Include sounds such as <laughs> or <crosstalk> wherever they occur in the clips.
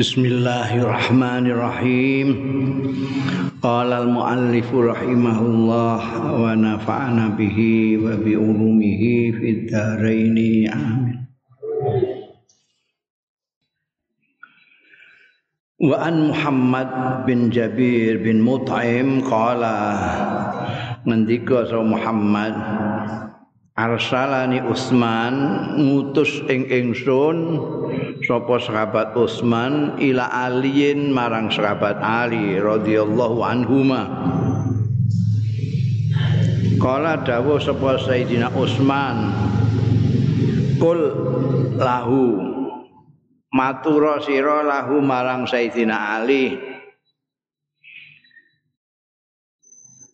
Bismillahirrahmanirrahim. Qala al-muallif rahimahullah wa nafa'ana bihi wa bi ulumihi fid dharain. Amin. Wa an Muhammad bin Jabir bin Mut'im qala ngendika Muhammad arsalani Utsman ngutus ing ingsun sapa sahabat Utsman ila aliin marang sahabat Ali radhiyallahu anhuma? Kala dawuh sapa Sayyidina Utsman Kul lahu matura sira lahu marang Sayyidina Ali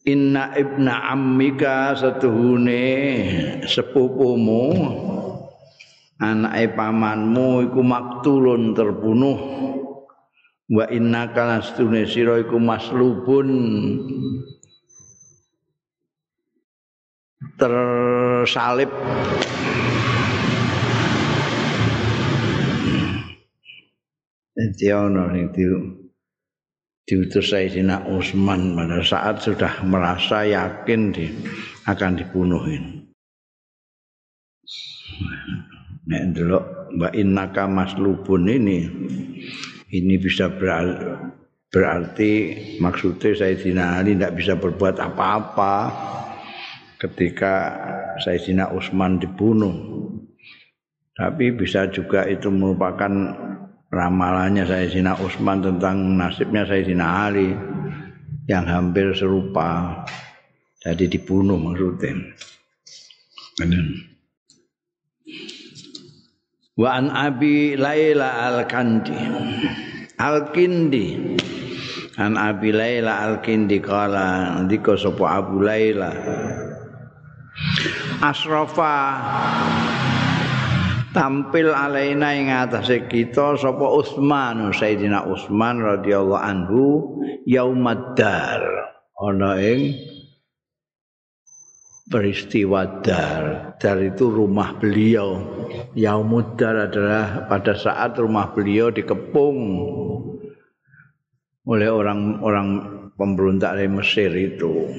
Inna ibna ammika setuhune sepupumu. Anake pamanmu iku maktulun terbunuh. Wa inna kana setune sira iku maslubun. Tersalib. Jadi ono itu diutus Sayyidina Utsman pada saat sudah merasa yakin di, akan dibunuhin. Nek ndelok Mbak Innaka Maslubun ini ini bisa berarti maksudnya Sayyidina Ali tidak bisa berbuat apa-apa ketika Sayyidina Utsman dibunuh. Tapi bisa juga itu merupakan ramalannya Sayyidina Utsman tentang nasibnya Sayyidina Ali yang hampir serupa. Jadi dibunuh maksudnya. Wa an Abi Laila Al-Kandi Al-Kindi. An Abi Laila Al-Kindi kala ndika sapa Abu Laila. Asrafa tampil alaina ing atase kita sapa Utsman Sayyidina Utsman radhiyallahu anhu yaumaddar. Ana ing peristiwa dar. Dar itu rumah beliau. Yaumuddar adalah pada saat rumah beliau dikepung oleh orang-orang pemberontak dari Mesir itu.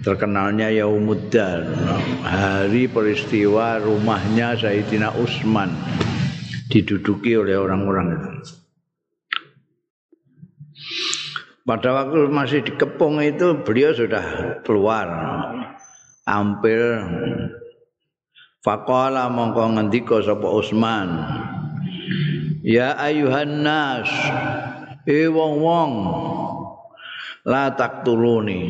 terkenalnya Yaumuddin hari peristiwa rumahnya Sayyidina Utsman diduduki oleh orang-orang itu. Pada waktu masih dikepung itu beliau sudah keluar. Hampir Faqala mongko ngendika sapa Utsman Ya ayuhan nas e wong-wong la taktuluni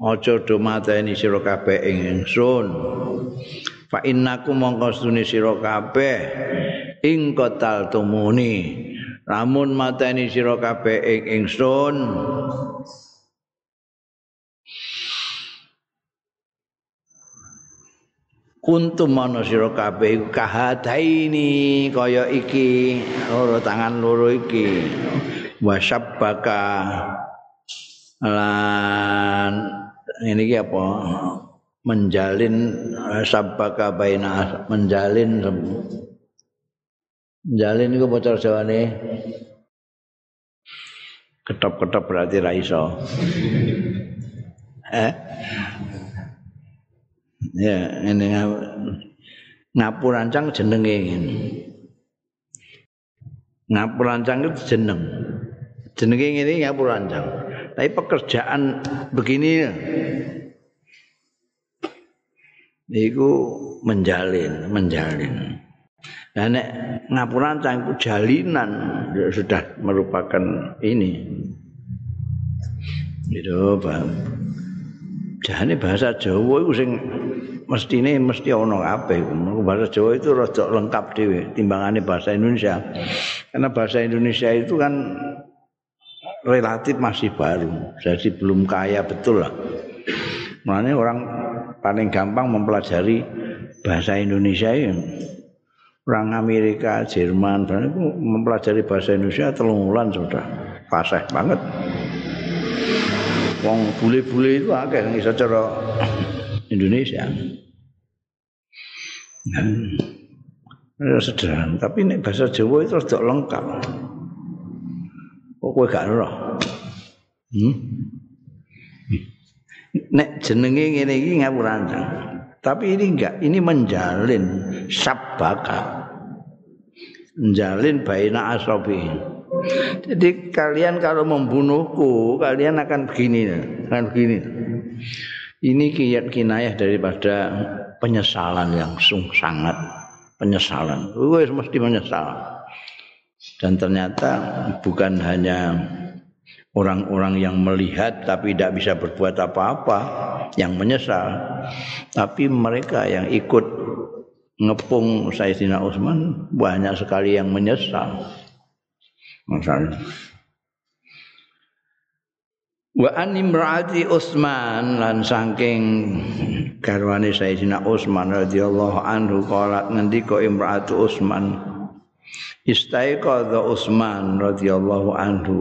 aja do mateni sira kabeh ing ingsun. Fa innakum mongko stune sira kabeh. Ing kotal tumuni. Lamun mateni sira kabeh ing ingsun. Kuntum mana sira kabeh kahadaini kaya iki. Loro tangan loro iki. Wasabbaka lan ini ki apa? Menjalin sabaka baina menjalin menjalin itu bocor jawane. Ketop-ketop berarti ra iso. <laughs> Eh? Ya ini ngapurancang jenenge ngapurancang itu jeneng. Jenenge ini ngapurancang tapi pekerjaan begini itu menjalin, menjalin. Nah, nek ngapuran itu jalinan sudah merupakan ini. Itu bang. Jane bahasa Jawa itu sing mestine mesti ana kabeh. Bahasa Jawa itu rada lengkap dhewe timbangane bahasa Indonesia. Karena bahasa Indonesia itu kan relatif masih baru, jadi belum kaya betul lah. Makanya orang paling gampang mempelajari bahasa Indonesia ini. Orang Amerika, Jerman, itu mempelajari bahasa Indonesia telung bulan sudah fasih banget. Wong bule-bule itu akeh bisa cara Indonesia. Nah, sederhana, tapi ini bahasa Jawa itu sudah lengkap. Kowe gak roh. Hmm? Nek jenenge ngene iki ngapurancang. Tapi ini enggak, ini menjalin sabaka. Menjalin baina asobi. Jadi kalian kalau membunuhku, kalian akan begini, akan begini. Ini kiat kinayah daripada penyesalan yang sung sangat penyesalan. Wes mesti menyesal. Dan ternyata bukan hanya orang-orang yang melihat tapi tidak bisa berbuat apa-apa yang menyesal tapi mereka yang ikut ngepung Sayyidina Utsman banyak sekali yang menyesal. Masalah Wa an imraati Utsman lan saking garwane Sayyidina Utsman radhiyallahu anhu qalat ngendika imraatu Utsman istaiqadha Utsman radhiyallahu anhu.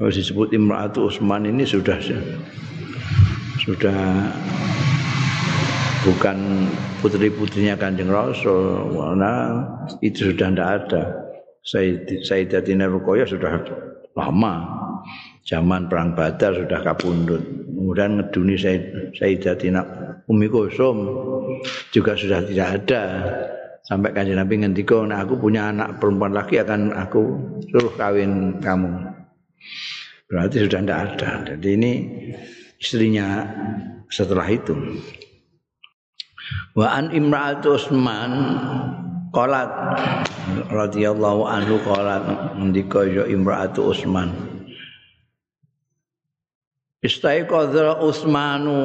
Kalau disebut Imratu Utsman ini sudah sudah bukan putri-putrinya Kanjeng Rasul. Karena itu sudah tidak ada. Sayyidatina Ruqayyah sudah lama zaman perang Badar sudah kabundut kemudian ngeduni Sayyidatina Umi Kusum juga sudah tidak ada sampai kanjeng Nabi ngendika nah aku punya anak perempuan lagi akan aku suruh kawin kamu Berarti sudah tidak ada. Jadi ini istrinya setelah itu. Wa an Imra'atu Utsman qalat radhiyallahu anhu qalat ndika ya Imra'atu Utsman Istaiqadha Utsmanu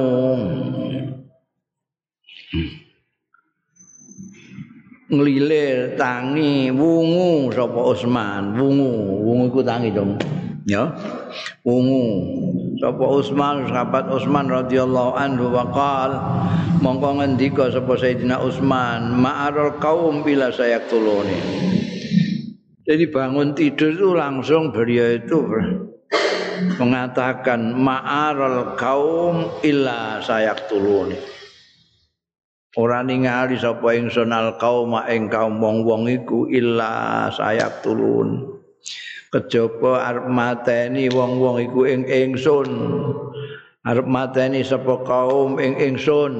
nglilir tangi wungu sapa Utsman wungu wungu iku tangi dong ya. Ungu sapa Utsman sahabat Utsman radhiyallahu anhu waqal mongko ngendika sapa Sayyidina Utsman ma'arul kaum bila saya tuluni jadi bangun tidur itu langsung beliau itu mengatakan ma'arul kaum illa saya tuluni Ora ningali sapa ingsun al kaum ing kaum wong-wong iku illa sayak tulun. kejaba arep mateni wong-wong iku ing ingsun. Arep mateni sapa kaum ing ingsun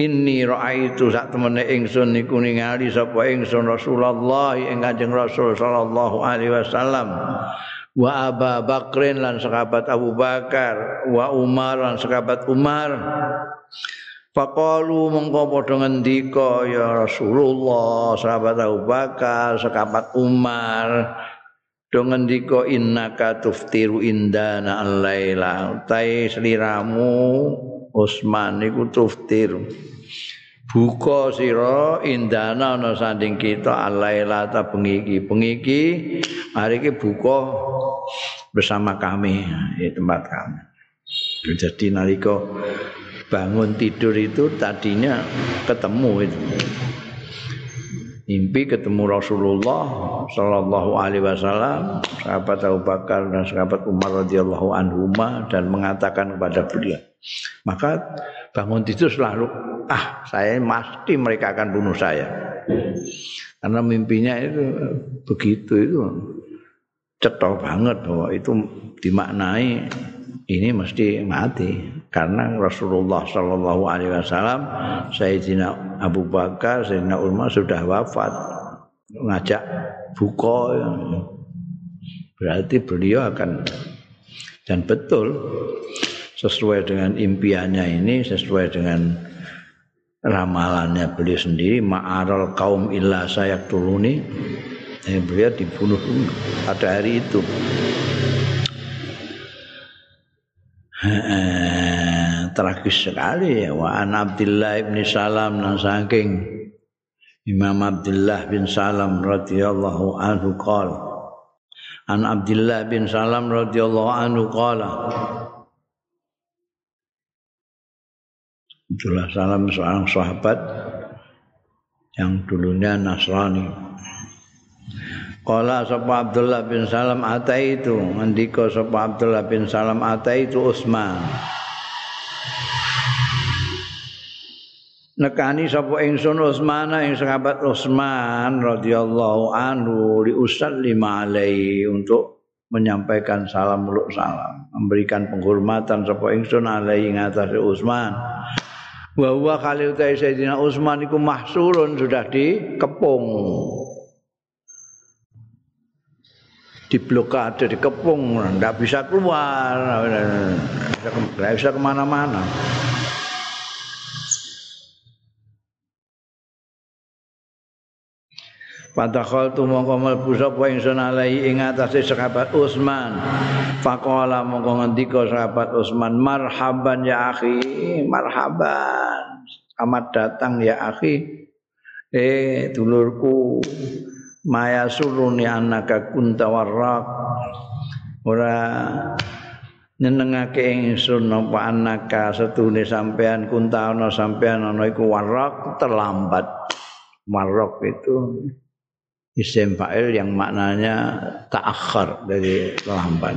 Inni ra'aitu sak temene ingsun niku ningali sapa ingsun Rasulullah ing Kanjeng Rasul sallallahu alaihi wasallam. Wa Abu Bakrin lan sahabat Abu Bakar wa Umar lan sahabat Umar. Faqalu mengko padha ngendika ya Rasulullah sahabat Abu Bakar sahabat Umar do ngendika innaka tuftiru indana al-laila tai sliramu Utsman iku tuftir. Buka sira indana ana sanding kita al-laila ta bengi iki bengi iki hari iki buka bersama kami di tempat kami. Jadi nalika bangun tidur itu tadinya ketemu itu. Mimpi ketemu Rasulullah Shallallahu Alaihi Wasallam sahabat Abu Bakar dan sahabat Umar radhiyallahu anhu dan mengatakan kepada beliau maka bangun tidur selalu ah saya pasti mereka akan bunuh saya. Karena mimpinya itu begitu itu cetok banget bahwa itu dimaknai ini mesti mati. Karena Rasulullah Shallallahu Alaihi Wasallam Sayyidina Abu Bakar Sayyidina Umar sudah wafat ngajak buko berarti beliau akan dan betul sesuai dengan impiannya ini sesuai dengan ramalannya beliau sendiri ma'aral kaum illa sayak turuni eh, beliau dibunuh pada hari itu. Tragis sekali. Ya wa an Abdullah bin Salam nang saking Imam Abdullah bin Salam radhiyallahu anhu qala. An Abdullah bin Salam radhiyallahu anhu qala Abdullah Salam seorang sahabat yang dulunya Nasrani. Kala sapa Abdullah bin Salam ata itu ngendika sapa Abdullah bin Salam ata itu Utsman nekani sapa ingsun Utsman ing sahabat Utsman radhiyallahu anhu li lima alaihi untuk menyampaikan salam muluk salam memberikan penghormatan sapa ingsun alaihi ngatas Utsman wa huwa kali utai Sayyidina Utsman iku mahsurun sudah dikepung. Diblokade dikepung ndak bisa keluar. Ndak bisa kemana-mana Padahal tu mongko mlebu sapa ingsun alai ing atase sahabat Utsman. Faqala mongko ngendika sahabat Utsman, "Marhaban ya akhi, marhaban. Selamat datang ya akhi." Eh, dulurku, maya suruni anaka kunta warraq. Ora nyenengake ingsun apa anaka setune sampean kunta ana sampean ana iku warraq terlambat. Marok itu isim fa'il yang maknanya ta'akhir dari terlambat.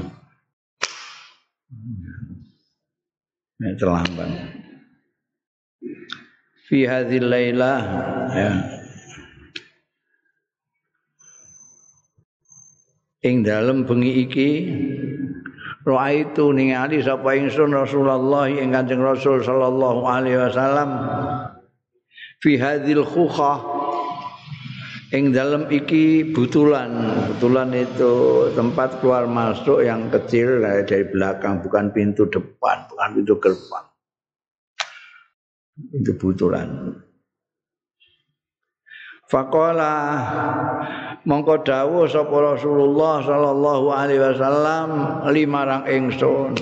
Ya, terlambat. Fi hadhil lailah ya. Ing dalem bengi iki Ra'aitu ningali sapa ingsun Rasulullah ing Kanjeng Rasul sallallahu alaihi wasallam fi hadhil khukhah Ing dalam iki butulan, butulan itu tempat keluar masuk yang kecil dari belakang, bukan pintu depan, bukan pintu gerbang. Itu butulan. Fakola mongko dawuh sapa Rasulullah sallallahu alaihi wasallam limarang ingsun.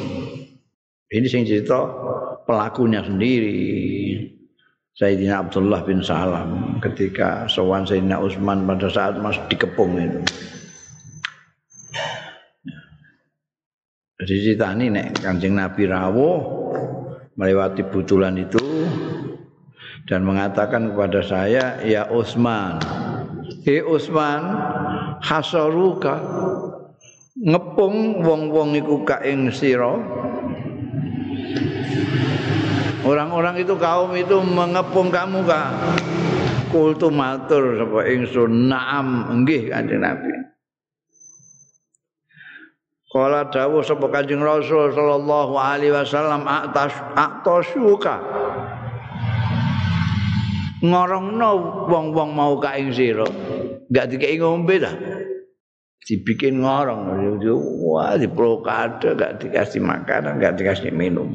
Ini sing cerita pelakunya sendiri. Sayyidina Abdullah bin Salam ketika sowan Sayyidina Utsman pada saat masih dikepung itu. Jadi ceritani nek Kanjeng Nabi rawuh melewati butulan itu dan mengatakan kepada saya, "Ya Utsman, he Utsman, hasaruka ngepung wong-wong iku ka ing sira." Orang-orang itu kaum itu mengepung kamu kak. Kultu matur sapa ingsun naam nggih Kanjeng Nabi. Kala dawuh sapa Kanjeng Rasul sallallahu alaihi wasallam atas atasuka. Ngorongno wong-wong mau ka ing sira. Enggak dikeki ngombe dah. Dibikin ngorong. Wah, diprokade enggak dikasih makanan, enggak dikasih minum.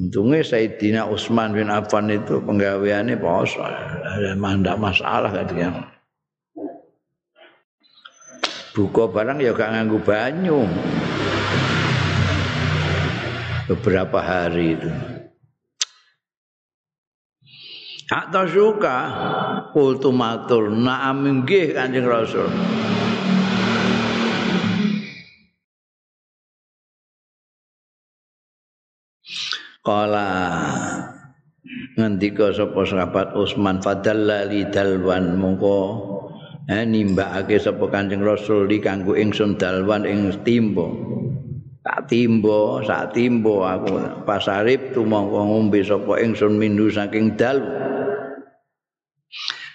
Untungnya Sayyidina Utsman bin Affan itu penggaweannya poso. Ada masalah kan dia. Buka barang ya gak nganggu banyu. Beberapa hari itu. Atau suka kultu matur na'am nggih Kanjeng Rasul. Kala ngendika sapa sahabat Utsman fadallali dalwan mongko eh nimbakake sapa Kanjeng Rasul di kanggo ingsun dalwan ing timbo. Tak timbo, sak timbo aku pasarip tumangka ngombe sapa ingsun mindu saking dal.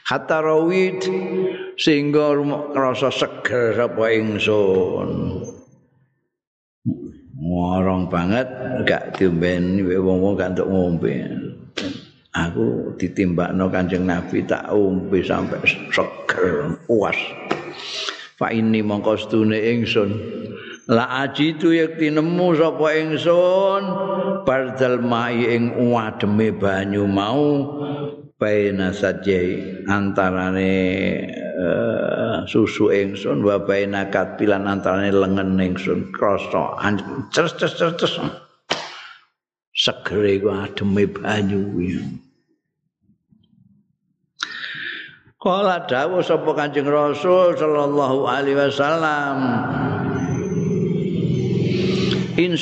Hatta rawit sehingga rasa seger sapa ingsun. Ngorong banget gak diomben wong-wong gak untuk ngombe. Aku ditimbakno Kanjeng Nabi tak ombe sampai seger puas. Fa ini mongko stune ingsun. La aji tu yakti nemu sapa ingsun? Bardal mai ing wademe banyu mau baina sajai antarane susu ingsun wa baina katilan antarane lengen ingsun krasa terus terus terus segere ku ademe banyu. Kala dawuh sapa Kanjeng Rasul sallallahu alaihi wasallam In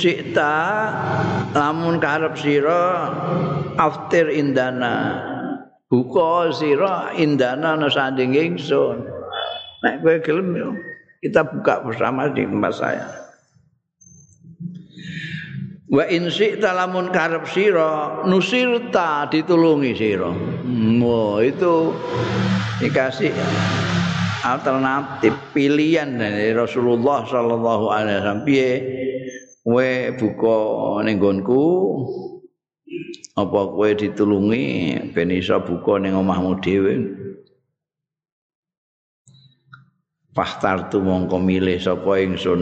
lamun karep sira aftir indana buka sira indana ana sanding ingsun nek kowe gelem yo kita buka bersama di tempat saya. Wa in syi'ta lamun karep sira nusirta ditulungi sira. Wah, itu dikasih alternatif pilihan dari Rasulullah sallallahu alaihi wasallam. Piye? Kowe buka ning nggonku apa kowe ditulungi ben iso buka ning omahmu dhewe? Fahtartu mongko milih sapa ingsun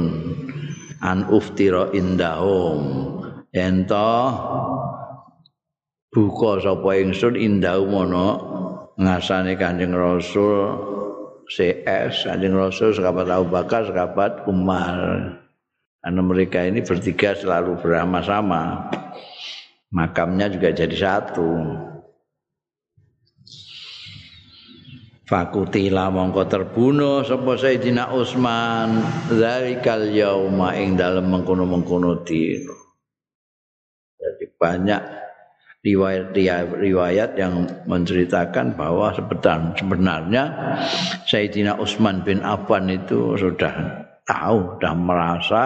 an uftira indahum. Ento buka sapa ingsun indahum ana ngasane Kanjeng Rasul CS Kanjeng Rasul sahabat Abu Bakar sahabat Umar. Karena mereka ini bertiga selalu bersama-sama makamnya juga jadi satu Fakutila mongko terbunuh sapa Sayyidina Utsman zalikal yauma ing dalem mengkono-mengkono dina. Jadi banyak riwayat-riwayat yang menceritakan bahwa sebenarnya Sayyidina Utsman bin Affan itu sudah tahu, sudah merasa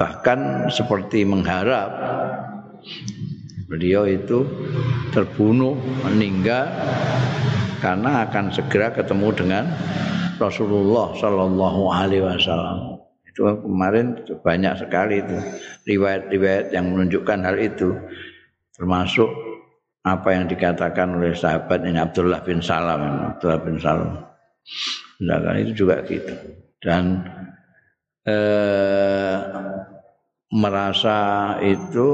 bahkan seperti mengharap beliau itu terbunuh meninggal karena akan segera ketemu dengan Rasulullah Shallallahu Alaihi Wasallam. Itu kemarin banyak sekali itu riwayat-riwayat yang menunjukkan hal itu, termasuk apa yang dikatakan oleh sahabat ini Abdullah bin Salam, Abdullah bin Salam. Sedangkan itu juga gitu. Dan eh, merasa itu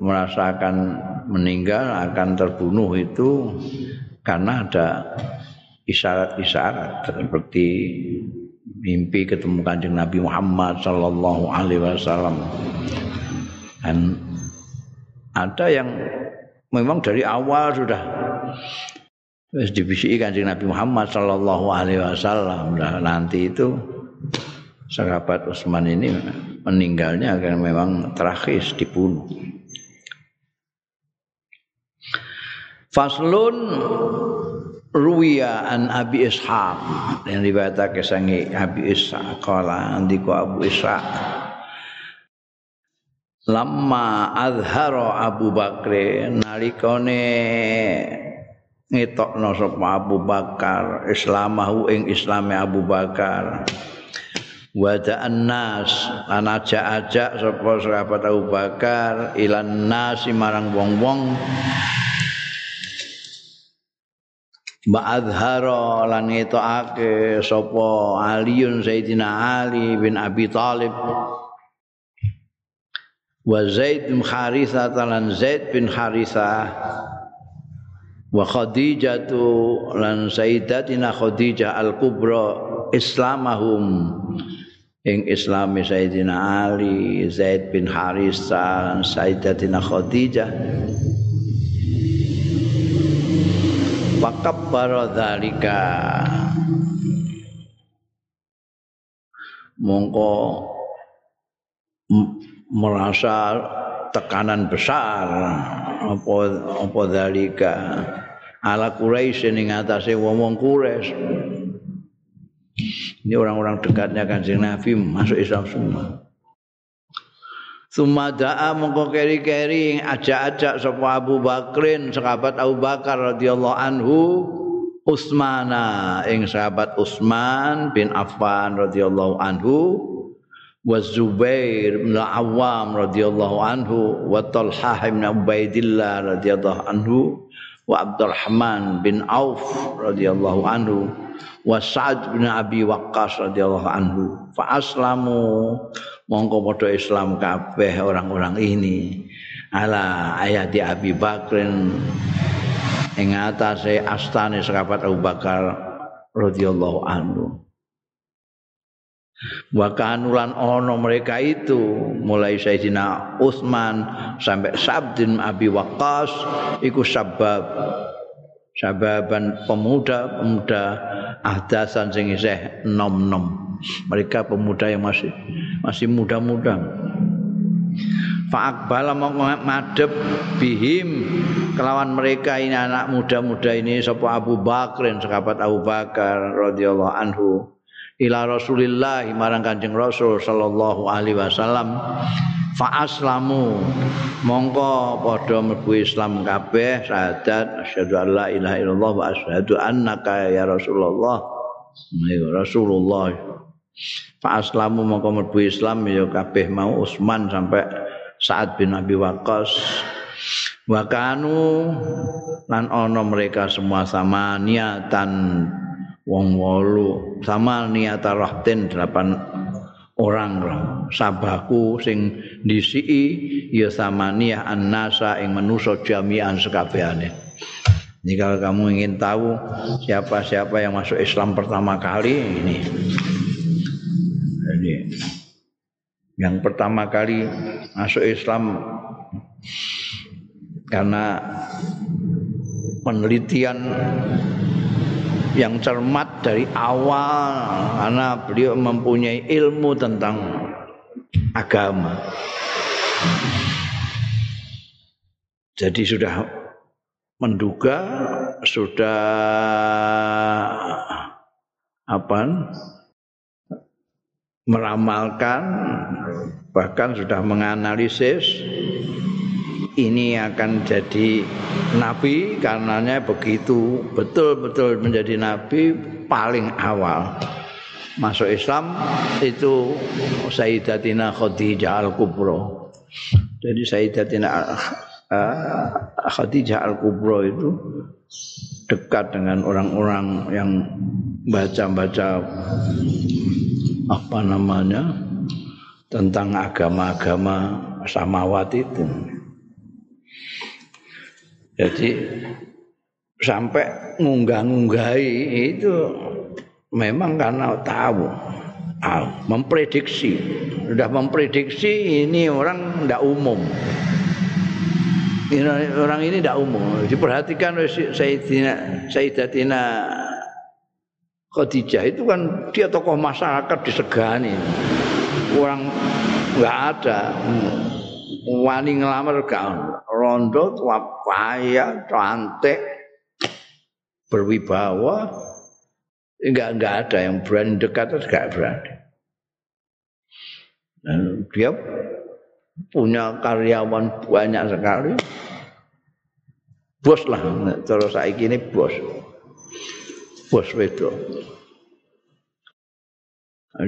merasakan meninggal akan terbunuh itu karena ada isyarat-isyarat seperti mimpi ketemu kanjeng Nabi Muhammad Sallallahu Alaihi Wasallam. Dan ada yang memang dari awal sudah dibisiki kanjeng Nabi Muhammad Sallallahu Alaihi Wasallam. Nah, nanti itu sahabat Utsman ini meninggalnya akan memang terakhir dibunuh. Faslun ruwiya an Abi Ishaq. Yang riwayatake sangi Abi Ishaq. Kala andiko Abu Ishaq Lama azhara Abu Bakr nalikane ngetokno sapa Abu Bakar islamahu ing islame Abu Bakar wada'an nas lan ajak-ajak sapa sahabat Abu Bakar ilan nasi marang wong-wong. Ba'adhara lan ngetokake sapa Aliun Sayyidina Ali bin Abi Thalib wa Zaid bin Harithah lan Zaid bin Harithah wa Khadijah lan Sayyidatina Khadijah al-Kubra islamahum ing islami Sayyidina Ali Zaid bin Harithah lan Sayyidatina Khadijah. Wakabbara dzalika mongko merasa tekanan besar. Apa apa dzalika ala Quraisy ning atase wong-wong Quraisy ini orang-orang dekatnya kanjeng Nabi masuk Islam semua. Sumada'a mongko keri-keri ajak-ajak sapa Abu Bakrin sahabat Abu Bakar radhiyallahu anhu Utsmana ing sahabat Utsman bin Affan radhiyallahu anhu wa Zubair bin Awam radhiyallahu anhu wa Talhah bin Ubaidillah radhiyallahu anhu wa Abdurrahman bin Auf radhiyallahu anhu wa Sa'ad bin Abi Waqqas radhiyallahu anhu. Fa aslamu mongko padha Islam kabeh orang-orang ini. Ala ayat di Abi Bakrin ing atase astane sahabat Abu Bakar radhiyallahu anhu. Wa kanulan ono mereka itu mulai Sayyidina Utsman sampai Sabdin Abi Waqqas iku sabab sababan pemuda-pemuda ahdasan sing isih nom-nom. Mereka pemuda yang masih masih muda-muda. Fa'akbala madhep bihim kelawan mereka ini anak muda-muda ini sapa Abu Bakrin sahabat Abu Bakar radhiyallahu anhu ila Rasulillah marang Kanjeng Rasul sallallahu alaihi wasallam fa aslamu mongko padha mlebu Islam kabeh syahadat asyhadu an la ilaha illallah wa asyhadu annaka ya Rasulullah. Ya Rasulullah. Fa aslamu mongko mlebu Islam ya kabeh mau Utsman sampai Sa'ad bin Abi Waqqas. Wa kanu lan ana mereka semua sama niatan wong wolu. Sama niat rahten delapan orang sabaku sing disiki ya sama niat annasa ing manusa jami'an sekabehane. Kalau kamu ingin tahu siapa-siapa yang masuk Islam pertama kali ini. Jadi yang pertama kali masuk Islam karena penelitian yang cermat dari awal karena beliau mempunyai ilmu tentang agama. Jadi sudah menduga, sudah apa? meramalkan bahkan sudah menganalisis ini akan jadi nabi karenanya begitu betul-betul menjadi nabi paling awal masuk Islam itu Sayyidatina Khadijah Al-Kubra. Jadi Sayyidatina uh, Khadijah Al-Kubra itu dekat dengan orang-orang yang baca-baca apa namanya tentang agama-agama samawat itu. Jadi sampai ngunggah-ngunggahi itu memang karena tahu, tahu memprediksi, sudah memprediksi ini orang tidak umum. Ini orang ini tidak umum. Diperhatikan oleh Sayyidina Sayyidatina Khadijah itu kan dia tokoh masyarakat disegani. Orang nggak ada wani ngelamar gak rondo tua paya cantik berwibawa. Enggak enggak ada yang berani dekat atau enggak berani. Dan dia punya karyawan banyak sekali. Bos lah terus saya ini bos. Bos itu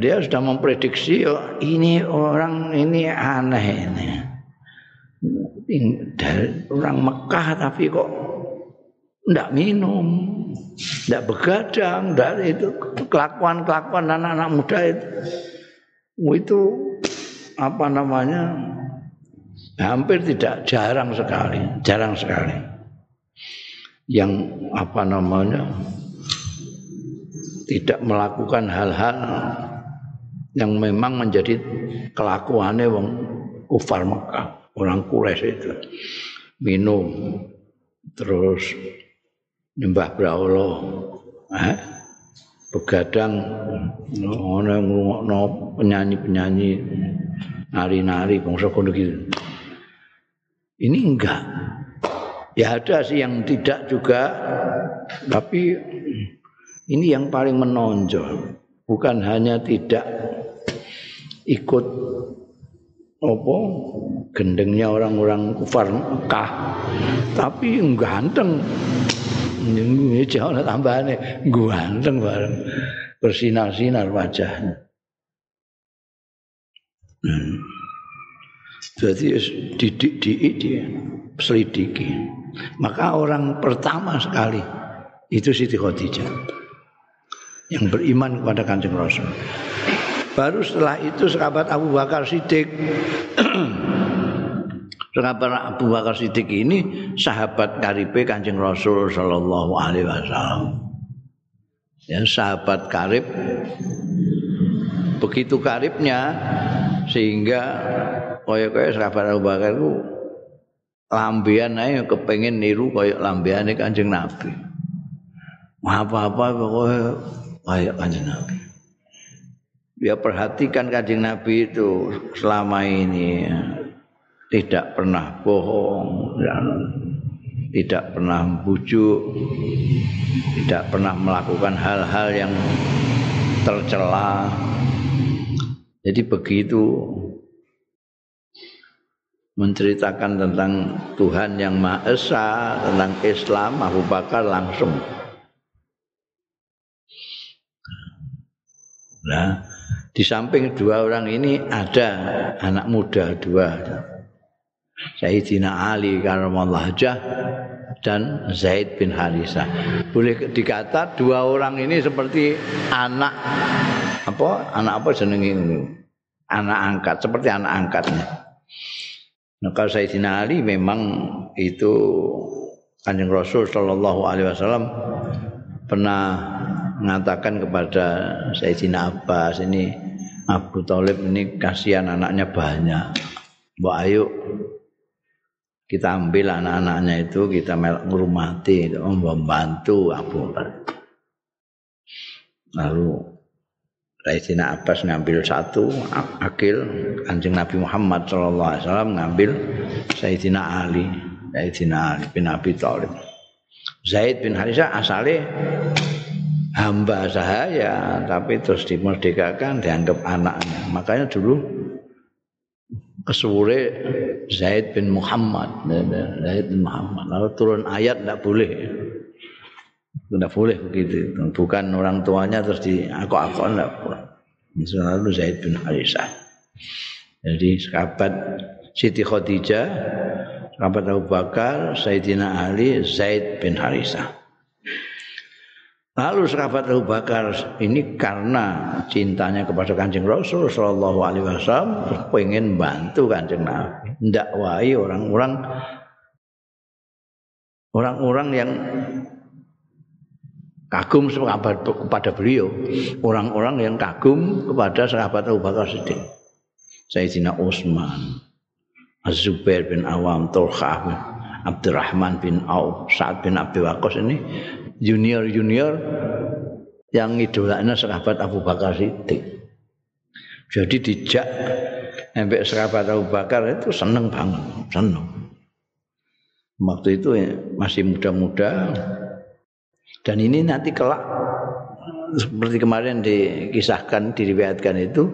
dia sudah memprediksi oh, ini orang ini aneh ini dari orang Mekah tapi kok tidak minum, tidak begadang, dari itu kelakuan-kelakuan anak-anak muda itu, itu apa namanya? Hampir tidak jarang sekali, jarang sekali. Yang apa namanya? Tidak melakukan hal-hal yang memang menjadi kelakuannya wong kufar Mekah orang Quraisy itu. Minum terus nyembah brahala eh? begadang ono ngrungokno penyanyi-penyanyi nari-nari bangsa kono gitu. Ini enggak. Ya ada sih yang tidak juga tapi ini yang paling menonjol. Bukan hanya tidak ikut apa? Gendengnya orang-orang kufar Mekah. Tapi ganteng. Ini jauh tambahannya. Ganteng bareng. Bersinar-sinar wajahnya. Hmm. jadi didik didik dia selidiki. Maka orang pertama sekali itu Siti Khadijah yang beriman kepada kanjeng Rasul Baru setelah itu sahabat Abu Bakar Siddiq <clears throat> sahabat Abu Bakar Siddiq ini sahabat karibe Kanjeng Rasul sallallahu alaihi wasallam. Ya, sahabat karib begitu karibnya sehingga kaya-kaya sahabat Abu Bakar itu lambian aja kepengen niru kaya lambiannya Kanjeng Nabi. Apa-apa pokoknya kayak Kanjeng Nabi. Dia perhatikan kanjeng Nabi itu selama ini tidak pernah bohong dan tidak pernah bujuk tidak pernah melakukan hal-hal yang tercela. Jadi begitu menceritakan tentang Tuhan yang Maha Esa, tentang Islam, Abu Bakar langsung. Nah, di samping dua orang ini ada anak muda dua. Sayyidina Ali karamallahu dan Zaid bin Harisah. Boleh dikata dua orang ini seperti anak apa? Anak apa jenenge Anak angkat, seperti anak angkatnya. Nah, kalau Sayyidina Ali memang itu Kanjeng Rasul Shallallahu Alaihi Wasallam pernah mengatakan kepada Sayyidina Abbas ini Abu Talib ini kasihan anaknya banyak. Mbak ayo kita ambil anak-anaknya itu kita ngurmati, membantu Abu Talib. Lalu Sayyidina Abbas ngambil satu akil Kanjeng Nabi Muhammad sallallahu alaihi wasallam ngambil Sayyidina Ali Sayyidina Ali bin Abi Thalib Zaid bin Harisah asalnya hamba sahaya tapi terus dimerdekakan dianggap anaknya makanya dulu kesuwure Zaid bin Muhammad Zaid bin Muhammad lalu turun ayat tidak boleh tidak boleh begitu. Bukan orang tuanya terus di aku aku tidak boleh. Selalu Zaid bin Harisah. Jadi sahabat Siti Khadijah, sahabat Abu Bakar, Sayyidina Ali, Zaid bin Harisah. Lalu sahabat Abu Bakar ini karena cintanya kepada Kanjeng Rasul Shallallahu Alaihi Wasallam pengen bantu Kanjeng Nabi, dakwai orang-orang orang-orang yang kagum kepada beliau. Orang-orang yang kagum kepada sahabat Abu Bakar Siddiq. Sayyidina Utsman Az-Zubair bin Awam Tulkha bin Abdurrahman bin Auf Sa'ad bin Abi Waqqas ini junior-junior yang idolanya sahabat Abu Bakar Siddiq. Jadi dijak sampai sahabat Abu Bakar itu seneng banget seneng. Waktu itu masih muda-muda. Dan ini nanti kelak seperti kemarin dikisahkan, diriwayatkan itu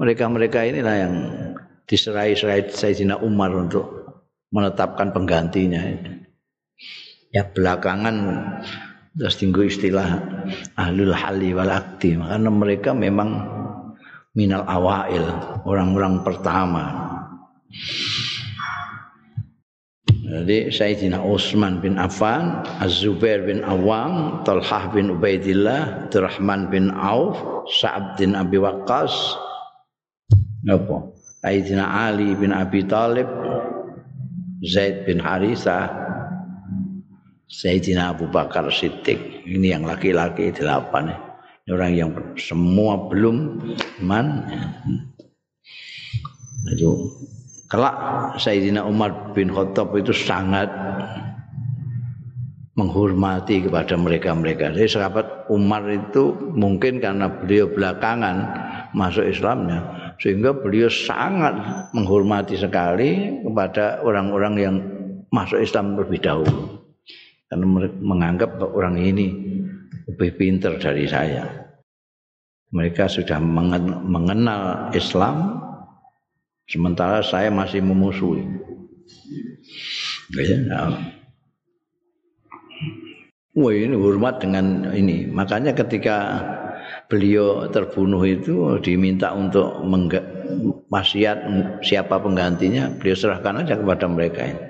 mereka-mereka inilah yang diserai-serai Sayyidina Umar untuk menetapkan penggantinya. Ya belakangan terus tinggu istilah ahlul hali wal akti. Karena mereka memang minal awail orang-orang pertama. Jadi Sayyidina Utsman bin Affan, Az-Zubair bin Awam, Talhah bin Ubaidillah, Abdurrahman bin Auf, Sa'ad bin Abi Waqqas, apa? Sayyidina Ali bin Abi Talib, Zaid bin Harithah, Sayyidina Abu Bakar Siddiq. Ini yang laki-laki delapan. Ini orang yang semua belum iman. Itu kelak Sayyidina Umar bin Khattab itu sangat menghormati kepada mereka-mereka. Jadi sahabat Umar itu mungkin karena beliau belakangan masuk Islamnya sehingga beliau sangat menghormati sekali kepada orang-orang yang masuk Islam terlebih dahulu. Karena menganggap orang ini lebih pintar dari saya. Mereka sudah mengenal Islam Sementara saya masih memusuhi. Ya, nah. Wah ini hormat dengan ini. Makanya ketika beliau terbunuh itu diminta untuk wasiat siapa penggantinya, beliau serahkan aja kepada mereka ini.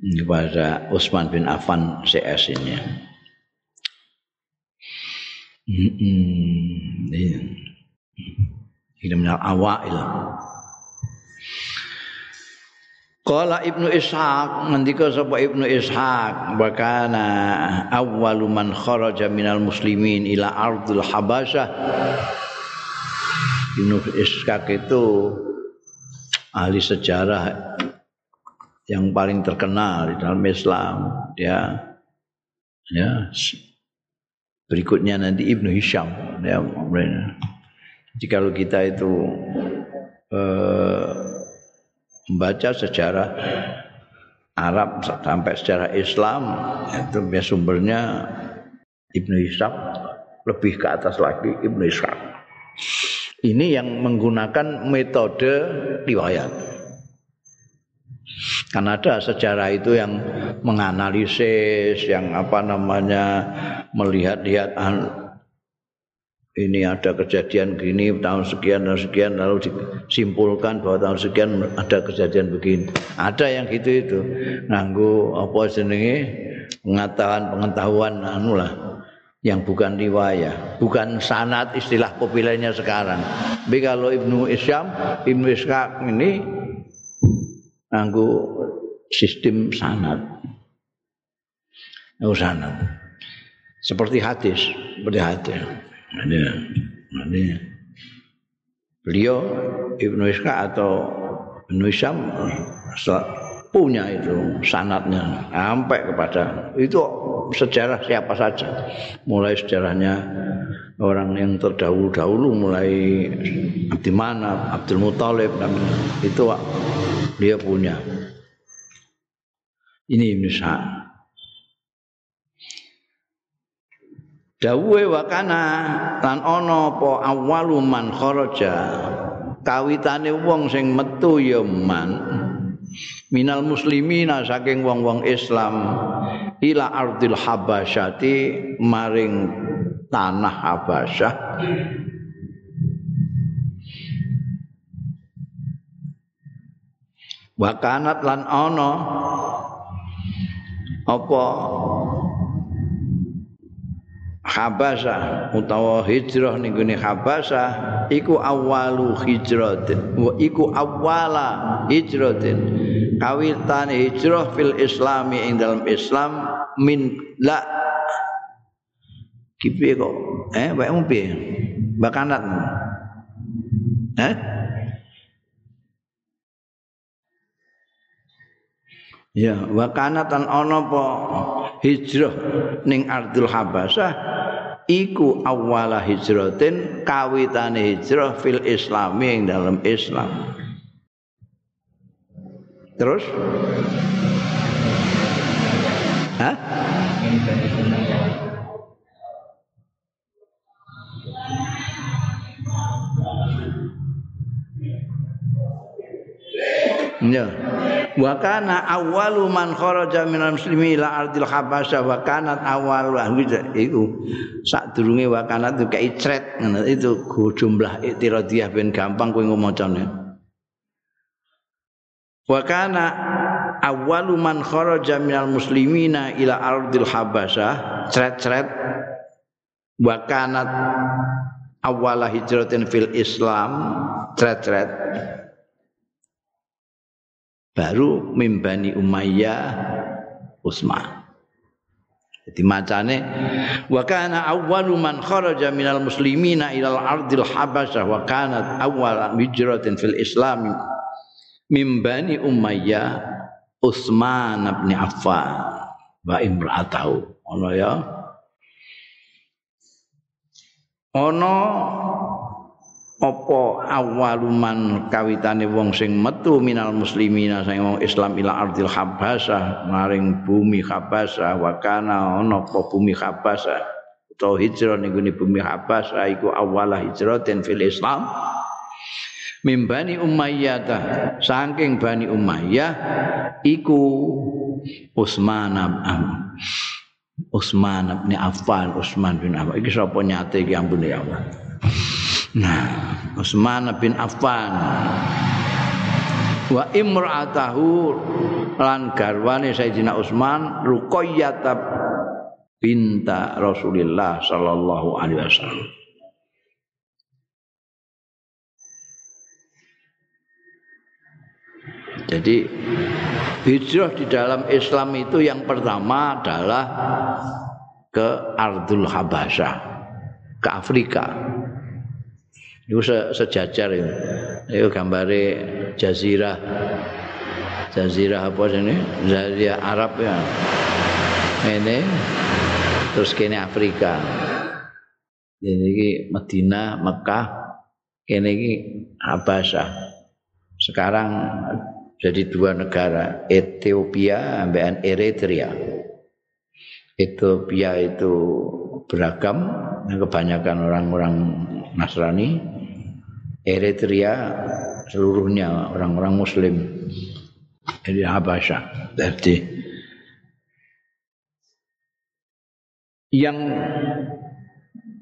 Kepada Utsman bin Affan CS ini. Hmm, iya. Ini minal awail. Qala Ibnu Ishaq ngendika sapa Ibnu Ishaq bakana awwalu man kharaja minal muslimin ila ardul habasyah Ibnu Ishaq itu ahli sejarah yang paling terkenal di dalam Islam dia ya berikutnya nanti Ibnu Hisham ya jadi kalau kita itu eh, membaca sejarah Arab sampai sejarah Islam itu sumbernya Ibnu Hisham lebih ke atas lagi Ibnu Ishaq. Ini yang menggunakan metode riwayat. Karena ada sejarah itu yang menganalisis, yang apa namanya melihat-lihat ini ada kejadian gini tahun sekian dan sekian lalu disimpulkan bahwa tahun sekian ada kejadian begini. Ada yang gitu itu nganggu apa jenenge pengetahuan pengetahuan anu lah yang bukan riwayah, bukan sanat istilah populernya sekarang. Tapi kalau Ibnu Isyam, Ibnu Ishaq ini nganggu sistem sanat. Oh sanat. Seperti hadis, seperti hadis. Ini, ini. Beliau Ibnu Ishaq atau Ibnu Isyam punya itu sanatnya. Sampai kepada itu sejarah siapa saja. Mulai sejarahnya orang yang terdahulu-dahulu mulai di mana Abdul Muthalib itu dia punya. Ini Ishaq dawuhe wakana lan ana apa awalu man kharaja. Kawitane wong sing metu ya man minal muslimina saking wong-wong Islam. Ila ardil habasyati maring tanah habasyah wakanat lan ana apa Habasa utawa hijrah ning gone Habasa iku awalu hijratin iku awala hijratin. Kawitan hijrah fil islami ing dalam Islam min la. Kipi kok? Eh wae piye? Bakanat eh? Ya, wa kanatan ana apa hijrah ning Ardul Habasah iku awala hijratin kawitane hijrah fil islami ing dalam Islam. Terus? Hah? Ya. Wa kana awwalu man kharaja minal muslimi ila ardil habasya wa kanat awwalu ahli iku sadurunge wa kanat itu kayak icret itu jumlah iktiradiyah ben gampang kowe ngomocone. Wa kana awwalu man kharaja minal muslimina ila ardil habasya cret-cret wa kanat awwala hijratin fil islam cret-cret baru mimbani Umayyah Utsman. Jadi macane wa kana awwalu man kharaja minal muslimina ilal ardil habasyah wa kanat awwal hijratin fil islam mimbani Umayyah Utsman bin Affan wa imra'atahu. Ono ya. Ono apa awaluman kawitane wong sing metu minal muslimina sing wong Islam ila ardil habasah maring bumi habasah wa kana ana apa bumi habasah utawa hijrah ning bumi habasah iku awala hijratin fil Islam. Mimbani Umayyah saking Bani Umayyah iku Utsman Utsman bin Affan Utsman bin Affan. Iki sapa nyate iki ampun ya Allah Nah, Utsman bin Affan wa imra'atahu lan garwane Sayyidina Utsman Ruqayyah binta Rasulillah sallallahu alaihi wasallam. Jadi hijrah di dalam Islam itu yang pertama adalah ke Ardul Habasyah, ke Afrika. Itu se sejajar itu. Itu gambare jazirah. Jazirah apa ini? Jazirah Arab ya. Ini terus kene Afrika. Ini iki Madinah, Mekah, kene iki Habasyah. Sekarang jadi dua negara, Ethiopia dan Eritrea. Ethiopia itu beragam, kebanyakan orang-orang Nasrani Eritrea seluruhnya orang-orang muslim. Di Habasha jadi yang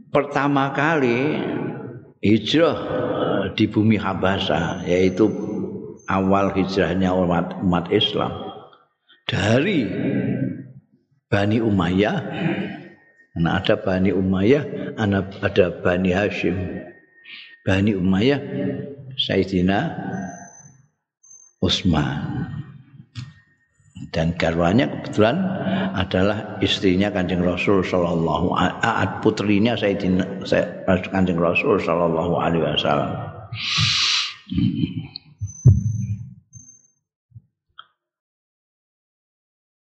pertama kali hijrah di bumi Habasha yaitu awal hijrahnya umat, umat Islam. Dari Bani Umayyah nah ada Bani Umayyah ada Bani Hashim Bani Umayyah Sayyidina Utsman dan garwanya kebetulan adalah istrinya Kanjeng Rasul sallallahu alaihi putrinya Sayyidina Kanjeng Rasul sallallahu alaihi wasallam.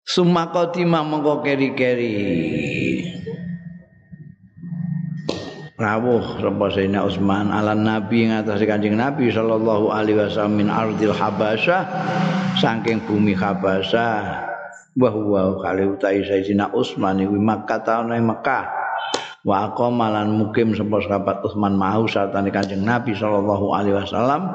Sumakotima mengko keri-keri rawuh sapa Sayyidina Utsman ala Nabi ngatas Kanjeng Nabi sallallahu alaihi wasallam min ardil Habasyah saking bumi Habasyah wa huwa kali utai Sayyidina Utsman iku Makkah taun Mekah wa aqamalan mukim sapa sahabat Utsman mau satane Kanjeng Nabi sallallahu alaihi wasallam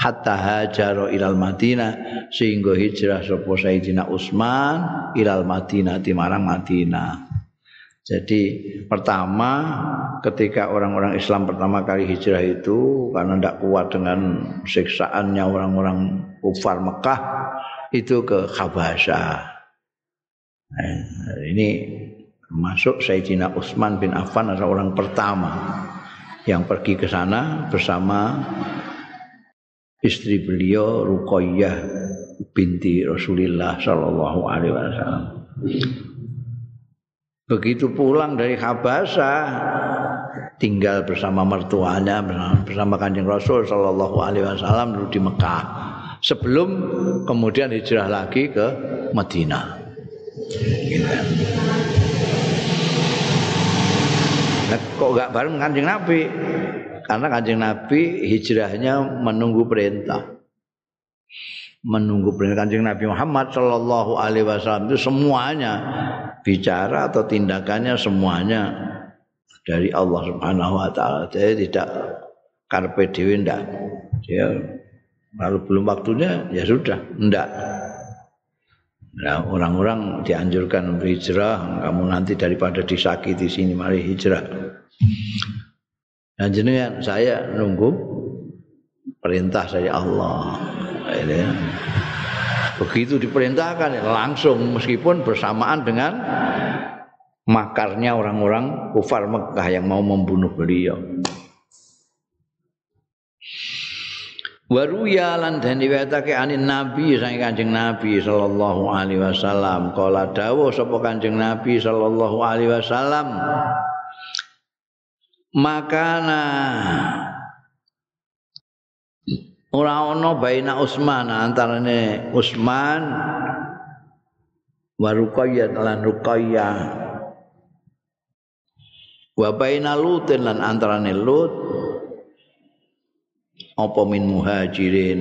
hatta hajaro ilal Madinah sehingga hijrah sapa Sayyidina Utsman ilal Madinah di marang Madinah Jadi pertama ketika orang-orang Islam pertama kali hijrah itu karena tidak kuat dengan siksaannya orang-orang kufar Mekah itu ke Habasha. Nah, ini masuk Sayyidina Utsman bin Affan adalah orang pertama yang pergi ke sana bersama istri beliau Ruqayyah binti Rasulullah sallallahu alaihi wasallam. Begitu pulang dari Habasa tinggal bersama mertuanya bersama Kanjeng Rasul sallallahu alaihi wasallam dulu di Mekah. Sebelum kemudian hijrah lagi ke Madinah. Nah, kok enggak bareng Kanjeng Nabi? Karena Kanjeng Nabi hijrahnya menunggu perintah. Menunggu perintah Kanjeng Nabi Muhammad sallallahu alaihi wasallam itu semuanya bicara atau tindakannya semuanya dari Allah Subhanahu wa taala. Jadi tidak karpe dewe ndak. Dia lalu belum waktunya ya sudah, ndak. Nah, orang-orang dianjurkan hijrah, kamu nanti daripada disakiti sini mari hijrah. Dan jenengan saya nunggu perintah saya Allah. Ini. Begitu diperintahkan langsung meskipun bersamaan dengan makarnya orang-orang kufar Mekah yang mau membunuh beliau. Waruya lan den diwetake anin Nabi sang Kanjeng Nabi sallallahu alaihi wasallam kala dawuh sapa Kanjeng Nabi sallallahu alaihi wasallam makana ora ana baina Utsman antarane Utsman wa Ruqayyah lan Ruqayyah. Wa baina Lut lan antarane Lut. Apa min muhajirin?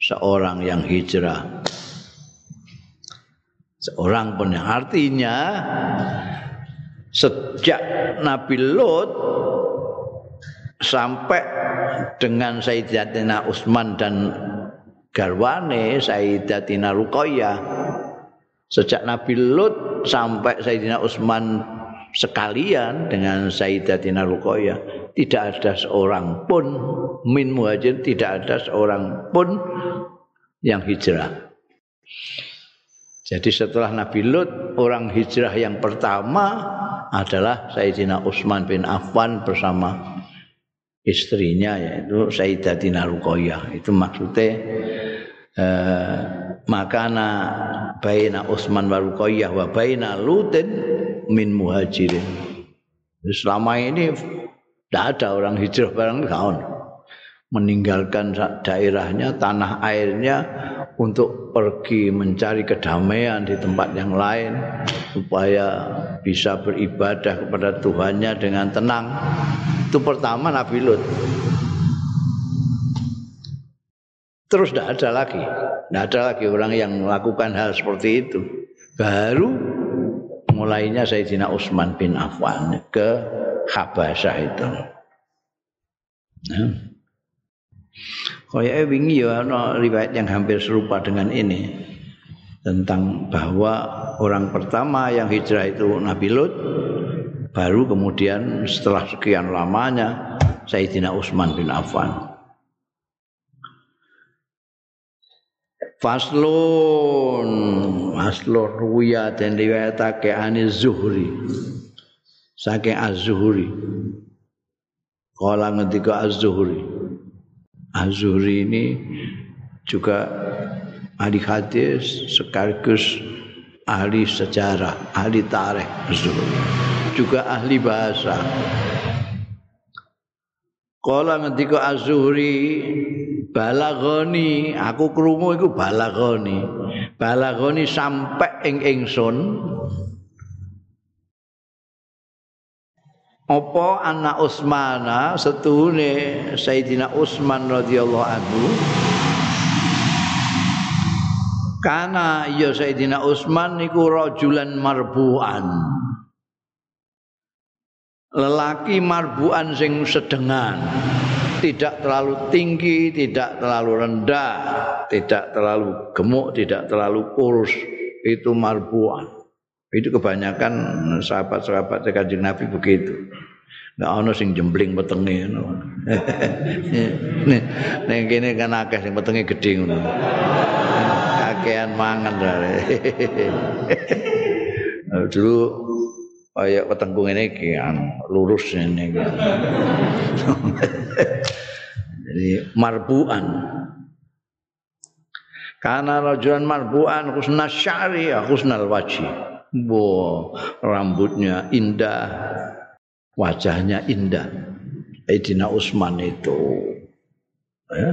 Seorang yang hijrah. Seorang pun artinya sejak Nabi Lut sampai dengan Sayyidatina Utsman dan garwane Sayyidatina Ruqayyah sejak Nabi Lut sampai Sayyidina Utsman sekalian dengan Sayyidatina Ruqayyah tidak ada seorang pun min muhajir tidak ada seorang pun yang hijrah. Jadi setelah Nabi Lut orang hijrah yang pertama adalah Sayyidina Utsman bin Affan bersama istrinya yaitu Sayyidatina Ruqayyah. Itu maksudnya eh, makana baina Utsman wa Ruqayyah wa baina Lutin min muhajirin. Selama ini tidak ada orang hijrah bareng kawan meninggalkan daerahnya tanah airnya untuk pergi mencari kedamaian di tempat yang lain supaya bisa beribadah kepada Tuhannya dengan tenang itu pertama Nabi Lut terus tidak ada lagi tidak ada lagi orang yang melakukan hal seperti itu baru dimulainya Sayyidina Utsman bin Affan ke Habasyah itu. Nah. Kaya wingi ya ana riwayat yang hampir serupa dengan ini tentang bahwa orang pertama yang hijrah itu Nabi Lut baru kemudian setelah sekian lamanya Sayyidina Utsman bin Affan. Faslun Faslun ruya dan riwayatake ani Zuhri. Saking Az-Zuhri. Kala ngendika Az-Zuhri Az-Zuhri ini juga ahli hadis sekaligus ahli sejarah, ahli tarikh juga ahli bahasa. Kala ngendika Az-Zuhri balagoni, aku krungu iku balagoni. Balagoni sampai ing ingsun apa anak Utsmana setune Sayyidina Utsman radhiyallahu anhu Kana ya Sayyidina Utsman niku rajulan marbuan. Lelaki marbuan sing sedengan. Tidak terlalu tinggi, tidak terlalu rendah, tidak terlalu gemuk, tidak terlalu kurus. Itu marbuan. Itu kebanyakan sahabat-sahabat Kanjeng Nabi begitu. Nggak ada sing jembling petengi. Ning <laughs> kene kan akeh sing petenge gedhe ngono. Akehan mangan. <laughs> Dulu kayak wetengku ngene iki lurus ini. <laughs> Jadi marbuan. Karena rajulan marbuan khusna syari khusnal wajib. Bo, rambutnya indah, wajahnya indah. Sayyidina Utsman itu ya,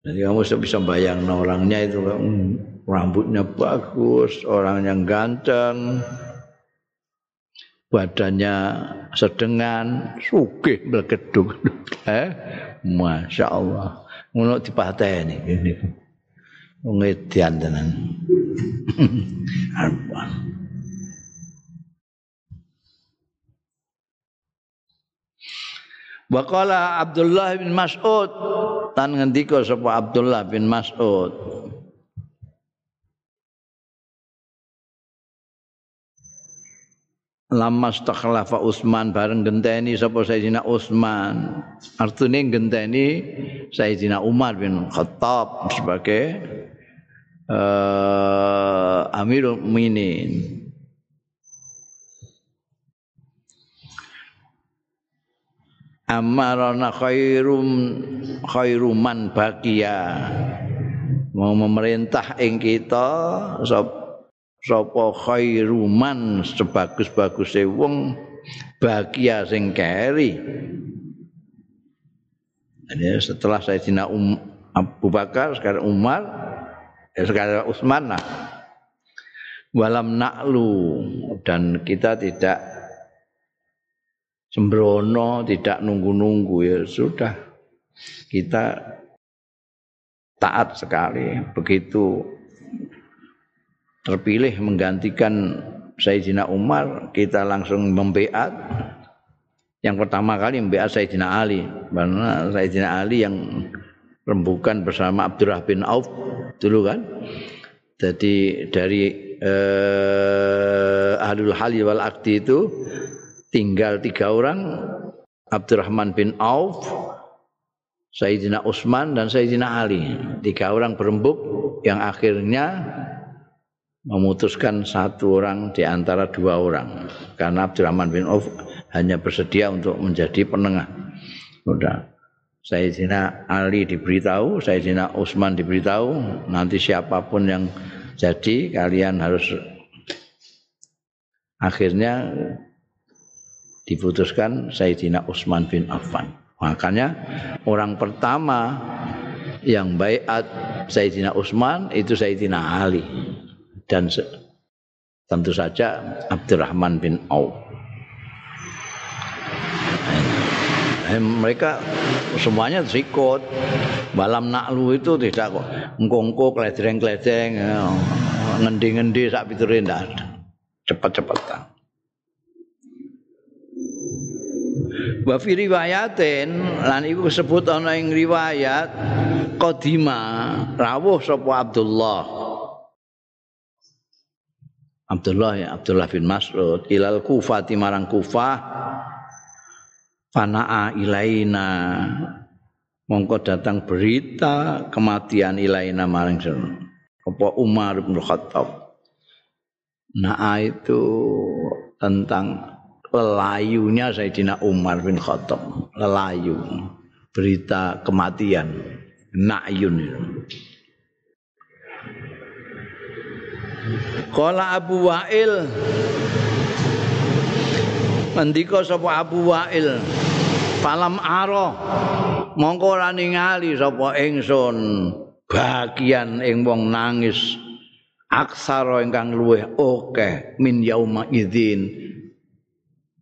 Jadi kamu bisa bayang orangnya itu hmm, rambutnya bagus, orang yang ganteng, badannya sedengan, sugih belkeduk. <laughs> eh, masya Allah. Ngono ini. Ngedian tenan. <laughs> Waqala Abdullah bin Mas'ud tan ngendika sapa Abdullah bin Mas'ud Lama stakhlafa Utsman bareng genteni sapa Sayyidina Utsman. Artine genteni Sayyidina Umar bin Khattab sebagai uh, Amirul Mukminin. Amarana khairum khairuman bakia. Mau memerintah ing kita sapa khairuman sebagus-baguse wong bahagia sing keri. Jadi setelah Sayyidina um, Abu Bakar sekarang Umar ya sekarang Utsman nah walam naklu dan kita tidak sembrono, tidak nunggu-nunggu ya sudah. Kita taat sekali begitu terpilih menggantikan Sayyidina Umar, kita langsung membeat. Yang pertama kali membeat Sayyidina Ali, karena Sayyidina Ali yang rembukan bersama Abdurrah bin Auf dulu kan. Jadi dari eh, Ahlul Halil wal Akti itu tinggal tiga orang Abdurrahman bin Auf Sayyidina Utsman dan Sayyidina Ali. Tiga orang berembuk yang akhirnya memutuskan satu orang di antara dua orang. Karena Abdurrahman bin Auf hanya bersedia untuk menjadi penengah. Sudah. Sayyidina Ali diberitahu Sayyidina Utsman diberitahu nanti siapa pun yang jadi kalian harus akhirnya diputuskan Sayyidina Utsman bin Affan. Makanya orang pertama yang baiat Sayyidina Utsman itu Sayyidina Ali dan tentu saja Abdurrahman bin Auf. Eh, mereka semuanya ikut. Balam naklu itu tidak kok ngkongko kledreng-kledreng. ngendi-ngendi sak piture ndak ada. Cepet-cepetan. Wa fi riwayatin lan iku disebut ana ing riwayat qadima rawuh sapa Abdullah. Abdullah ya Abdullah bin Mas'ud ilal Kufah marang Kufah fanaa ilaina. Mongko datang berita kematian ilaina maring apa Umar bin Khattab? Nah itu tentang lelayunya Sayyidina Umar bin Khattab. Lelayu. Berita kematian. Na'yun. Kala Abu Wa'il. Ngendika sapa Abu Wa'il? Falam aro mongko ora ningali sapa ingsun. Bagian ing wong nangis. Aksara ingkang luweh akeh min yauma idzin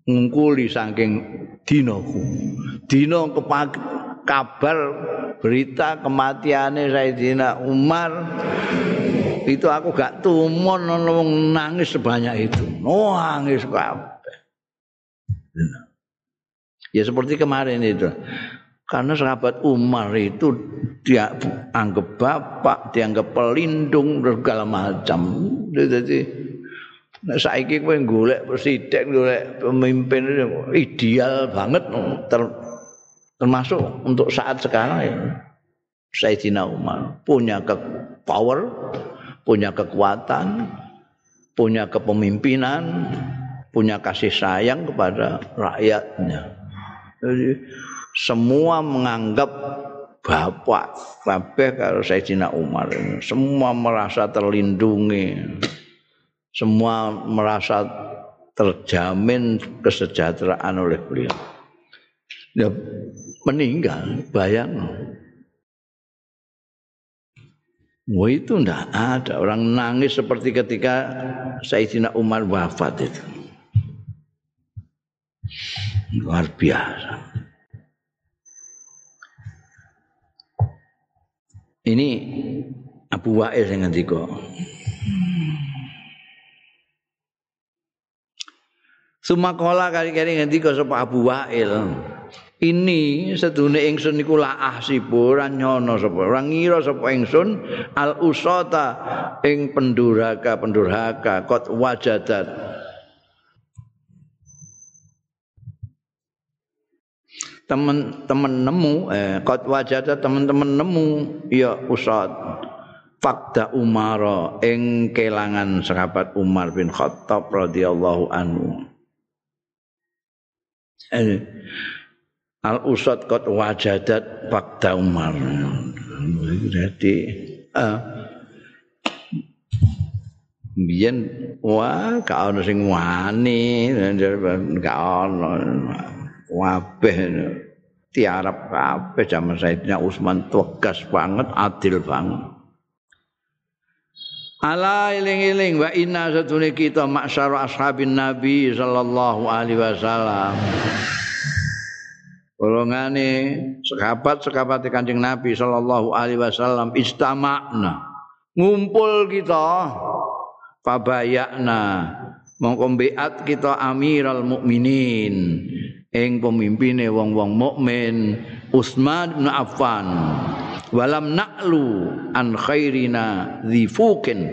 ngungkuli saking dinaku. Dina kabar berita kematiannya Sayyidina Umar. Itu aku gak tumon nangis sebanyak itu. Nangis kabeh. Ya seperti kemarin itu. Karena sahabat Umar itu dia anggap bapak, dianggap pelindung segala macam. Jadi Nah, saiki kowe golek presiden, golek pemimpin ideal banget ter, termasuk untuk saat sekarang ya. Sayyidina Umar punya ke power, punya kekuatan, punya kepemimpinan, punya kasih sayang kepada rakyatnya. Jadi semua menganggap bapak kabeh karo Sayyidina Umar. Semua merasa terlindungi semua merasa terjamin kesejahteraan oleh beliau. Ya, meninggal, bayang. Wah itu enggak ada orang nangis seperti ketika Sayyidina Umar wafat itu. Luar biasa. Ini Abu Wa'il yang ngendika. Sumakola kali-kali ngendika sapa Abu Wa'il. Ini sedune ingsun niku laah sibu ora nyono sapa ora ngira sapa ingsun al usata ing penduraka pendurhaka kot wajadat. Temen-temen nemu eh kot wajadat temen-temen nemu ya usat fakta Umar ing kelangan sahabat Umar bin Khattab radhiyallahu anhu al usad kot wajadat fakta umar. Jadi biyen wah gak ono sing wani gak ono wabeh tiarap kabeh jaman Sayyidina Utsman tegas banget adil banget Ala iling-iling wa inna satune kita maksyar ashabin Nabi sallallahu alaihi wasallam. Golongane sahabat-sahabat Kanjeng Nabi sallallahu alaihi wasallam istama'na. Ngumpul kita fabayakna mongko beat kita Amiral Mukminin ing pemimpine wong-wong mukmin Utsman bin Affan. Walam na'lu an khairina dhifukin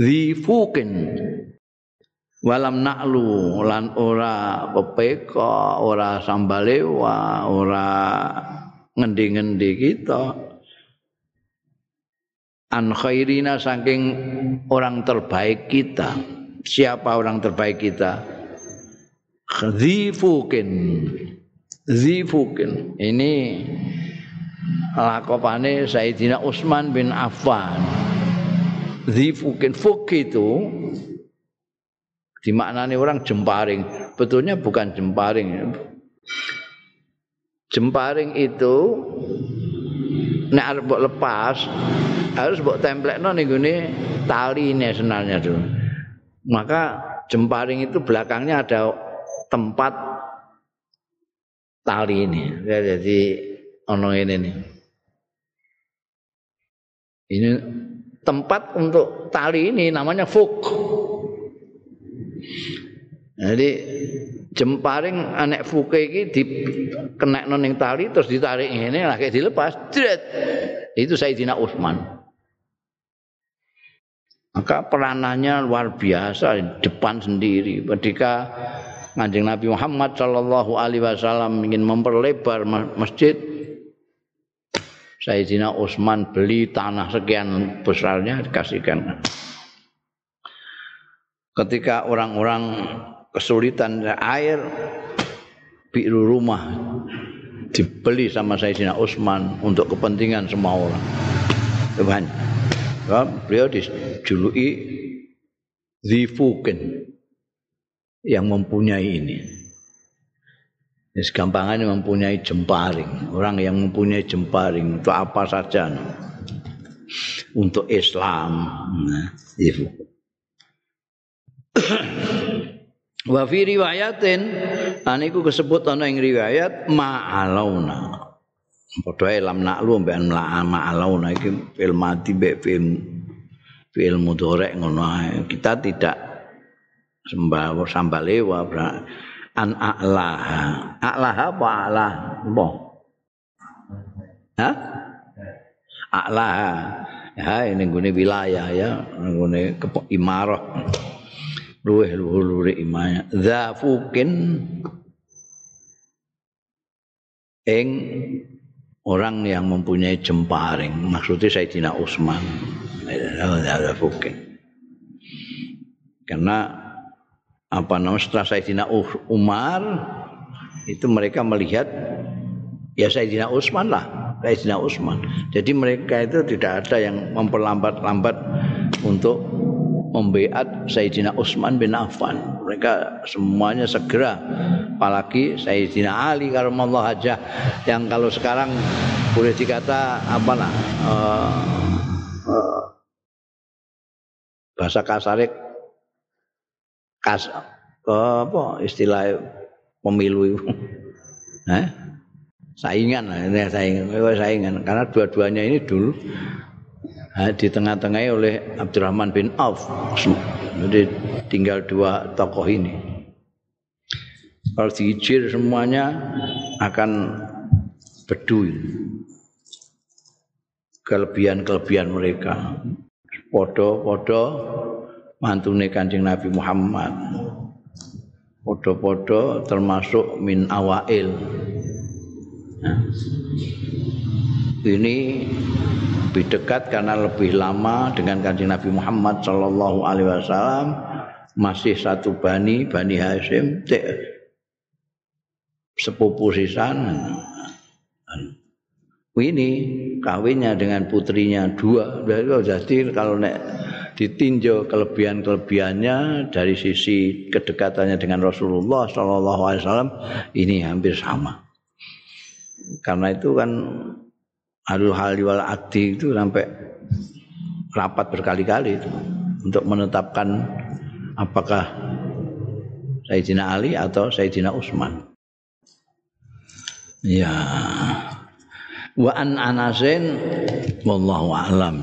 dhifukin walam na'lu lan ora pepeka ora sambalewa ora ngendi-ngendi kita. An khairina saking orang terbaik kita. Siapa orang terbaik kita? Dhifukin dhifukin ini lakopane Sayyidina Utsman bin Affan. Zifukin fuk itu dimaknani orang jemparing. Betulnya bukan jemparing. Jemparing itu nek arep mbok lepas harus mbok templekno ning gone taline sebenarnya tuh. Maka jemparing itu belakangnya ada tempat tali ini. Jadi ono ini nih. Ini tempat untuk tali ini namanya fuk. Jadi jemparing anek fuke di kena ning tali terus ditarik ini lagi dilepas. Dret. Itu Sayyidina Utsman. Maka peranannya luar biasa depan sendiri ketika Kanjeng Nabi Muhammad Shallallahu alaihi wasallam ingin memperlebar masjid Sayyidina Utsman beli tanah sekian besarnya dikasihkan. Ketika orang-orang kesulitan air biru rumah dibeli sama Sayyidina Utsman untuk kepentingan semua orang. Tuhan. beliau dijuluki Zifukin yang mempunyai ini. Ini segampangannya mempunyai jemparing. Orang yang mempunyai jemparing untuk apa saja. Untuk Islam. Nah. <clears throat> Wa fi riwayatin aniku kesebut ana ing riwayat ma'alauna. Padha lam naklu mbek ma'alauna iki fil mati mbek fil fil mudhari ngono Kita tidak sembah sambalewa an a'laha. A'laha apa a'lah? Apa? Ha? A'laha. Ya ini gune wilayah ya, gune imarah. Luweh luhur imaya. Zafukin ing orang yang mempunyai jemparing. Maksudnya Sayyidina Utsman. Zafukin. Karena apa namanya? Setelah Sayyidina Umar itu mereka melihat ya Sayyidina Utsman lah Sayyidina Utsman jadi mereka itu tidak ada yang memperlambat-lambat untuk membeat Sayyidina Utsman bin Affan. Mereka semuanya segera apalagi Sayyidina Ali karamallahu aja yang kalau sekarang boleh dikata apa lah uh, uh, bahasa kasarnya kas apa istilah pemilu itu. <laughs> Eh? saingan ini saingan. Saingan. Karena dua-duanya ini dulu eh, di tengah-tengahnya oleh Abdurrahman bin Auf. Jadi tinggal dua tokoh ini. Kalau diijir semuanya akan beduin kelebihan-kelebihan mereka. Podo-podo mantune Kanjeng Nabi Muhammad. Podo-podo termasuk min awail. Nah. Ini lebih dekat karena lebih lama dengan Kanjeng Nabi Muhammad sallallahu alaihi wasallam masih satu bani Bani Hashim sepupu sisan ini kawinnya dengan putrinya dua jadi kalau nek ditinjau kelebihan-kelebihannya dari sisi kedekatannya dengan Rasulullah Shallallahu Alaihi Wasallam ini hampir sama. Karena itu kan alul hal wal akti itu sampai rapat berkali-kali itu untuk menetapkan apakah Sayyidina Ali atau Sayyidina Utsman. Ya. Wa an Anasin wallahu a'lam.